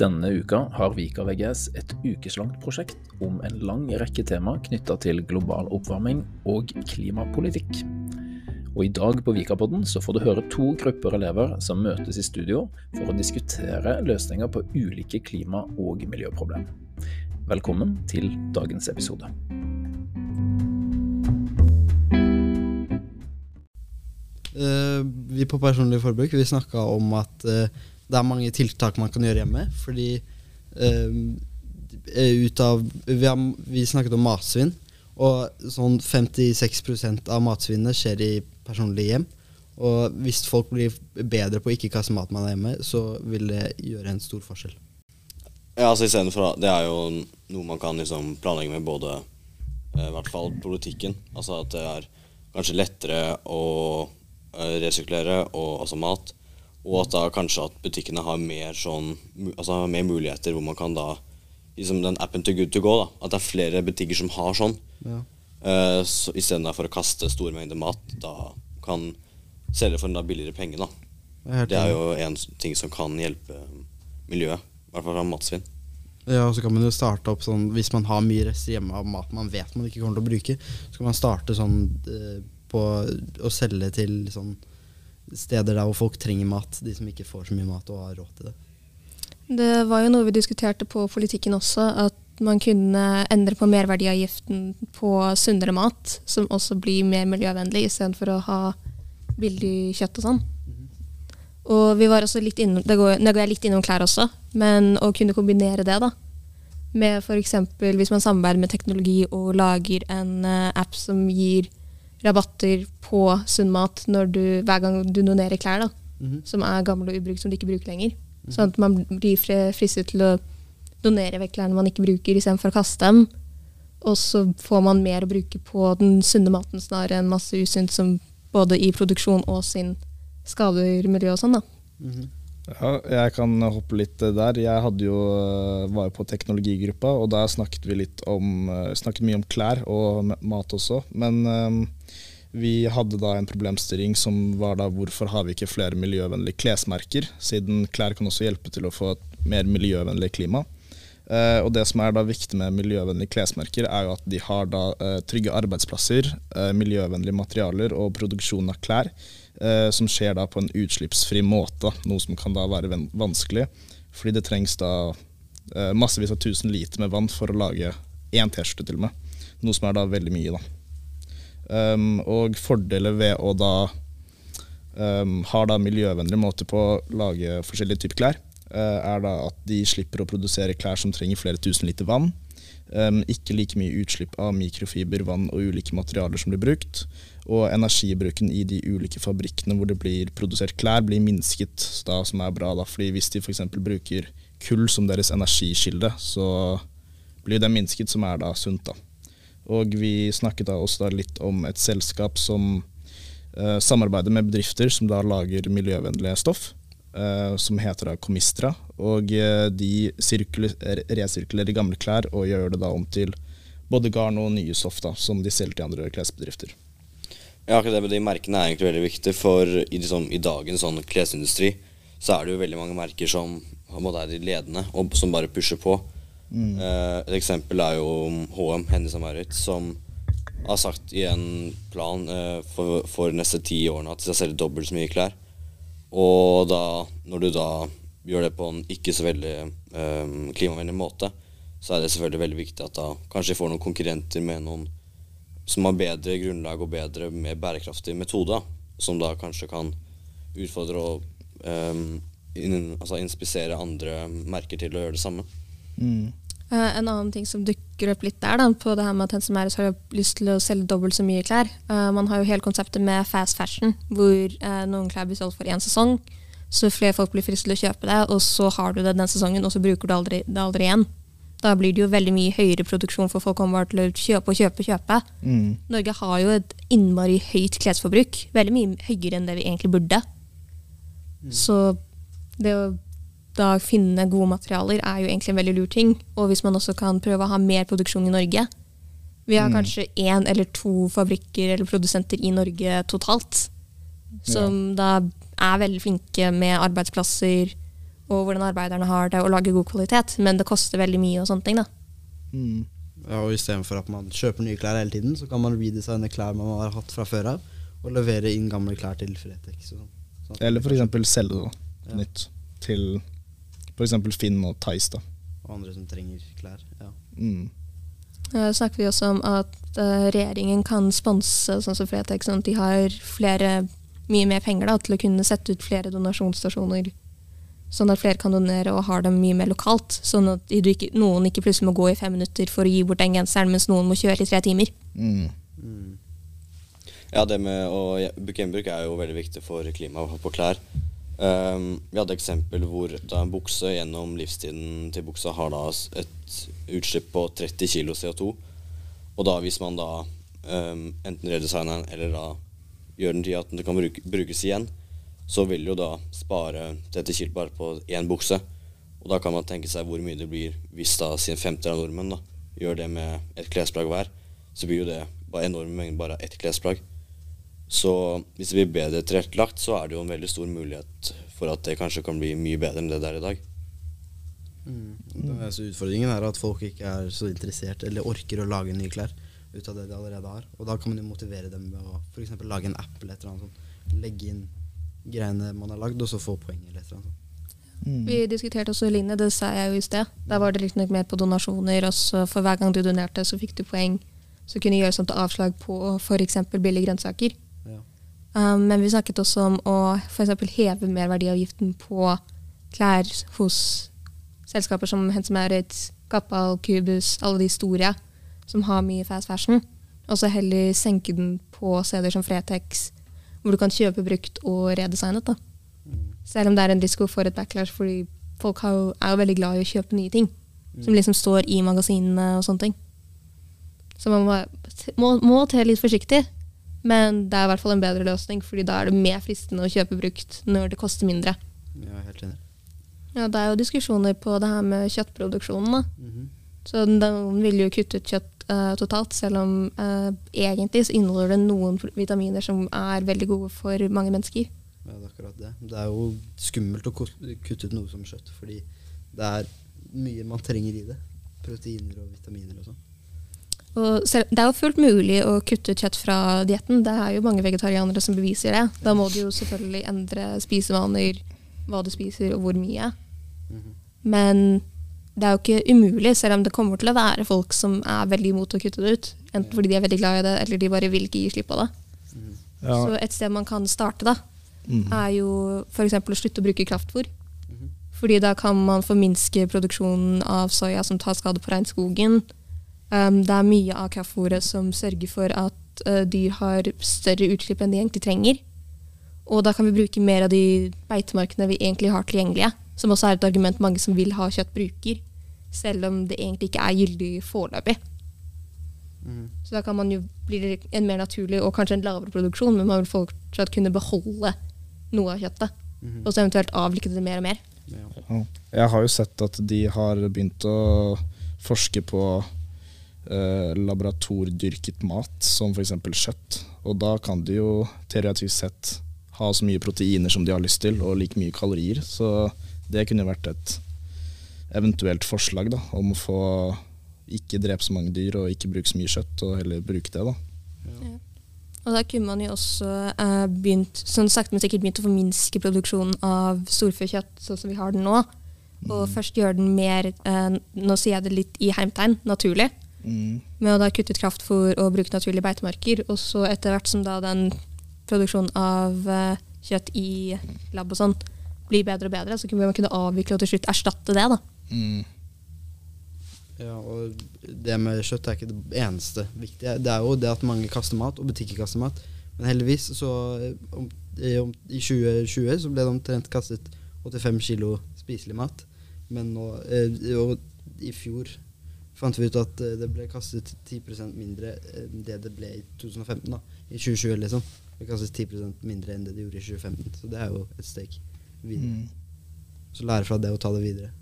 Denne uka har Vika VGS et ukeslangt prosjekt om en lang rekke tema knytta til global oppvarming og klimapolitikk. Og I dag på Vikapodden så får du høre to grupper elever som møtes i studio for å diskutere løsninger på ulike klima- og miljøproblem. Velkommen til dagens episode. Uh, vi på Personlig forbruk vi snakka om at uh, det er mange tiltak man kan gjøre hjemme. Fordi eh, ut av vi, har, vi, snakket om matsvinn, og sånn 56% av matsvinnet skjer i personlige hjem. Og hvis folk blir bedre på å ikke kaste mat man har hjemme, så vil det gjøre en stor forskjell. Ja, altså istedenfor Det er jo noe man kan liksom planlegge med både i hvert fall politikken. Altså at det er kanskje lettere å resirkulere og altså mat. Og at da kanskje at butikkene har mer, sånn, altså mer muligheter hvor man kan da liksom den appen til Good to go. da, At det er flere butikker som har sånn. Ja. Uh, så Istedenfor å kaste store mengder mat, da kan selge for en da billigere penge. da. Det er jo en ting som kan hjelpe miljøet. I hvert fall fra matsvinn. Ja, og så kan man jo starte opp sånn Hvis man har mye rester hjemme av mat man vet man ikke kommer til å bruke, så kan man starte sånn uh, på å selge til sånn steder der hvor folk trenger mat, de som ikke får så mye mat og har råd til det. Det var jo noe vi diskuterte på politikken også, at man kunne endre på merverdiavgiften på sunnere mat, som også blir mer miljøvennlig, istedenfor å ha billig kjøtt og sånn. Mm. Og vi var også litt innom, det går, det går litt innom klær også, men å kunne kombinere det da, med f.eks. hvis man samarbeider med teknologi og lager en uh, app som gir rabatter på sunn mat du, hver gang du donerer klær da, mm -hmm. som er gamle og ubrukt, som du ikke bruker lenger. Mm -hmm. Sånn at man blir fristet til å donere vekk klærne man ikke bruker, istedenfor å kaste dem. Og så får man mer å bruke på den sunne maten snarere enn masse usunt som både i produksjon og sin skader miljøet og sånn. da. Mm -hmm. Ja, jeg kan hoppe litt der. Jeg jo, eh, var jo på teknologigruppa, og der snakket vi litt om, eh, snakket mye om klær og mat også. Men um, vi hadde da en problemstilling som var da hvorfor har vi ikke flere miljøvennlige klesmerker, siden klær kan også hjelpe til å få et mer miljøvennlig klima. Uh, og Det som er da viktig med miljøvennlige klesmerker, er jo at de har da uh, trygge arbeidsplasser, uh, miljøvennlige materialer og produksjon av klær som skjer da på en utslippsfri måte, noe som kan da være vanskelig. Fordi det trengs da eh, massevis av tusen liter med vann for å lage én T-skjorte til og med. Noe som er da veldig mye, da. Um, og fordeler ved å da um, ha da miljøvennlig måte på å lage forskjellige typer klær, er da at de slipper å produsere klær som trenger flere tusen liter vann. Ikke like mye utslipp av mikrofiber, vann og ulike materialer som blir brukt og energibruken i de ulike fabrikkene hvor det blir produsert klær, blir minsket, da, som er bra. Da, fordi Hvis de f.eks. bruker kull som deres energikilde, så blir det minsket, som er da sunt. da. Og Vi snakket da også da litt om et selskap som eh, samarbeider med bedrifter som da lager miljøvennlige stoff, som heter da Comistra. Og uh, de resirkulerer gamle klær og gjør det da om til både garn og nye stoff da, som de selger til andre klesbedrifter. Ja, akkurat det med de merkene er egentlig veldig viktig, for i, liksom, i dagens sånn klesindustri så er det jo veldig mange merker som er de ledende, og som bare pusher på. Mm. Eh, et eksempel er jo HM, Hennes Maurits, som har sagt i en plan eh, for, for neste ti årene at de skal selge dobbelt så mye klær. Og da, når du da gjør det på en ikke så veldig um, klimavennlig måte, så er det selvfølgelig veldig viktig at da kanskje får noen konkurrenter med noen som har bedre grunnlag og bedre, mer bærekraftig metode. Som da kanskje kan utfordre og um, in, altså inspisere andre merker til å gjøre det samme. Mm. Uh, en annen ting som dukker opp litt der, da, på det her med at Hensemeres har lyst til å selge dobbelt så mye klær. Uh, man har jo hele konseptet med fast fashion, hvor uh, noen klær blir solgt for én sesong. Så flere folk blir fristet til å kjøpe det, og så har du det den sesongen, og så bruker du aldri, det aldri igjen. Da blir det jo veldig mye høyere produksjon, for folk kommer bare til å kjøpe og kjøpe. kjøpe. Mm. Norge har jo et innmari høyt klesforbruk. Veldig mye høyere enn det vi egentlig burde. Mm. Så det å da finne gode materialer er jo egentlig en veldig lur ting. Og hvis man også kan prøve å ha mer produksjon i Norge Vi har mm. kanskje én eller to fabrikker eller produsenter i Norge totalt. Som ja. da er veldig flinke med arbeidsplasser og hvordan arbeiderne har det, og lage god kvalitet. Men det koster veldig mye og sånne ting, da. Mm. Ja, og Istedenfor at man kjøper nye klær hele tiden, så kan man redesigne klær man har hatt fra før av, og levere inn gamle klær til Fretex. Sånn. Sånn Eller f.eks. selge da, Ja. nytt til f.eks. Finn og Theis. da. Og andre som trenger klær. Ja. Mm. Uh, snakker vi også om at uh, regjeringen kan sponse sånn som Fretex, sånn at de har flere, mye mer penger da, til å kunne sette ut flere donasjonsstasjoner. Sånn at flere kan donere og har dem mye mer lokalt. Sånn at du ikke, noen ikke plutselig må gå i fem minutter for å gi bort den genseren, mens noen må kjøre i tre timer. Mm. Mm. Ja, det med å bruke gjenbruk er jo veldig viktig for klimaet på klær. Um, vi hadde eksempel hvor da en bukse gjennom livstiden til buksa har da et utslipp på 30 kg CO2. Og da hvis man da um, enten redesigner den eller da gjør den til at den kan bruke, brukes igjen, så vil jo da spare 30 kg bare på én bukse. Og da kan man tenke seg hvor mye det blir hvis da sin femte av nordmenn da gjør det med et klesplagg hver. Så blir jo det bare enorme mengder bare av ett klesplagg. Så hvis det blir bedre tilrettelagt, så er det jo en veldig stor mulighet for at det kanskje kan bli mye bedre enn det det er i dag. Mm. Det er så utfordringen er at folk ikke er så interessert eller orker å lage nye klær ut av det de allerede har. Og da kan man jo motivere dem med å f.eks. lage en app eller et eller annet sånt. Legge inn greiene man har lagd, og så få poeng eller et eller annet sånt. Mm. Vi diskuterte også lignende, det sa jeg jo i sted. Der var det riktignok mer på donasjoner, og så for hver gang du donerte, så fikk du poeng. Så kunne gjøre sånt avslag på f.eks. billige grønnsaker. Um, men vi snakket også om å f.eks. heve merverdiavgiften på klær hos selskaper som Hense Maurits, Kappal, Cubus, alle de store som har mye fast fashion. Og så heller senke den på steder som Fretex, hvor du kan kjøpe brukt og redesignet. da. Selv om det er en risiko for et backlash, fordi folk er jo veldig glad i å kjøpe nye ting. Som liksom står i magasinene og sånne ting. Så man må, må, må tre litt forsiktig. Men det er i hvert fall en bedre løsning, fordi da er det mer fristende å kjøpe brukt når det koster mindre. Er helt enig. Ja, Det er jo diskusjoner på det her med kjøttproduksjonen. da. Mhm. Så noen vil jo kutte ut kjøtt uh, totalt, selv om uh, egentlig så inneholder det noen vitaminer som er veldig gode for mange mennesker. Ja, det er akkurat det. Det er jo skummelt å kutte ut noe som kjøtt, fordi det er mye man trenger i det. Proteiner og vitaminer og sånn. Og selv, det er jo fullt mulig å kutte ut kjøtt fra dietten. Det er jo mange vegetarianere som beviser det. Da må du jo selvfølgelig endre spisevaner, hva du spiser og hvor mye. Mhm. Men det er jo ikke umulig, selv om det kommer til å være folk som er veldig imot å kutte det ut. Enten fordi de er veldig glad i det, eller de bare vil ikke gi slipp på det. Ja. Så et sted man kan starte, da, Mm. er jo f.eks. å slutte å bruke kraftfôr. Mhm. Fordi da kan man forminske produksjonen av soya som tar skade på regnskogen. Um, det er mye av kraftfôret som sørger for at uh, dyr har større utslipp enn de egentlig trenger. Og da kan vi bruke mer av de beitemarkene vi egentlig har tilgjengelige. Som også er et argument mange som vil ha kjøtt, bruker. Selv om det egentlig ikke er gyldig foreløpig. Mm. Så da kan man jo bli en mer naturlig og kanskje en lavere produksjon, men man vil fortsatt kunne beholde noe av kjøttet. Mm. Og så eventuelt avvikle det mer og mer. Jeg har jo sett at de har begynt å forske på eh, laboratordyrket mat, som f.eks. kjøtt. Og da kan de jo teoretisk sett ha så mye proteiner som de har lyst til, og like mye kalorier. Så det kunne vært et eventuelt forslag da, om å få ikke drepe så mange dyr og ikke bruke så mye kjøtt, og heller bruke det. da. Og da kunne man jo også eh, begynt, sånn sakte, men sikkert begynt å forminske produksjonen av storfekjøtt sånn som vi har den nå. Og først gjøre den mer, eh, nå sier jeg det litt i heimtegn naturlig. Mm. Med å da kutte ut kraftfôr og bruke naturlige beitemarker. Og så etter hvert som da den produksjonen av eh, kjøtt i lab og sånn blir bedre og bedre, så kunne man kunne avvikle og til slutt erstatte det. da. Mm. Ja, og det med kjøtt er ikke det eneste viktige. Det er jo det at mange kaster mat, og butikker kaster mat. Men heldigvis, så eh, om, i, om, i 2020 så ble det omtrent kastet 85 kilo spiselig mat. Men nå, eh, og i fjor fant vi ut at eh, det ble kastet 10% mindre enn det det ble i 2015. da. I 2020, liksom. Det kastes 10% mindre enn det det gjorde i 2015. Så det er jo et steg videre. Mm. Så lære fra det og ta det videre.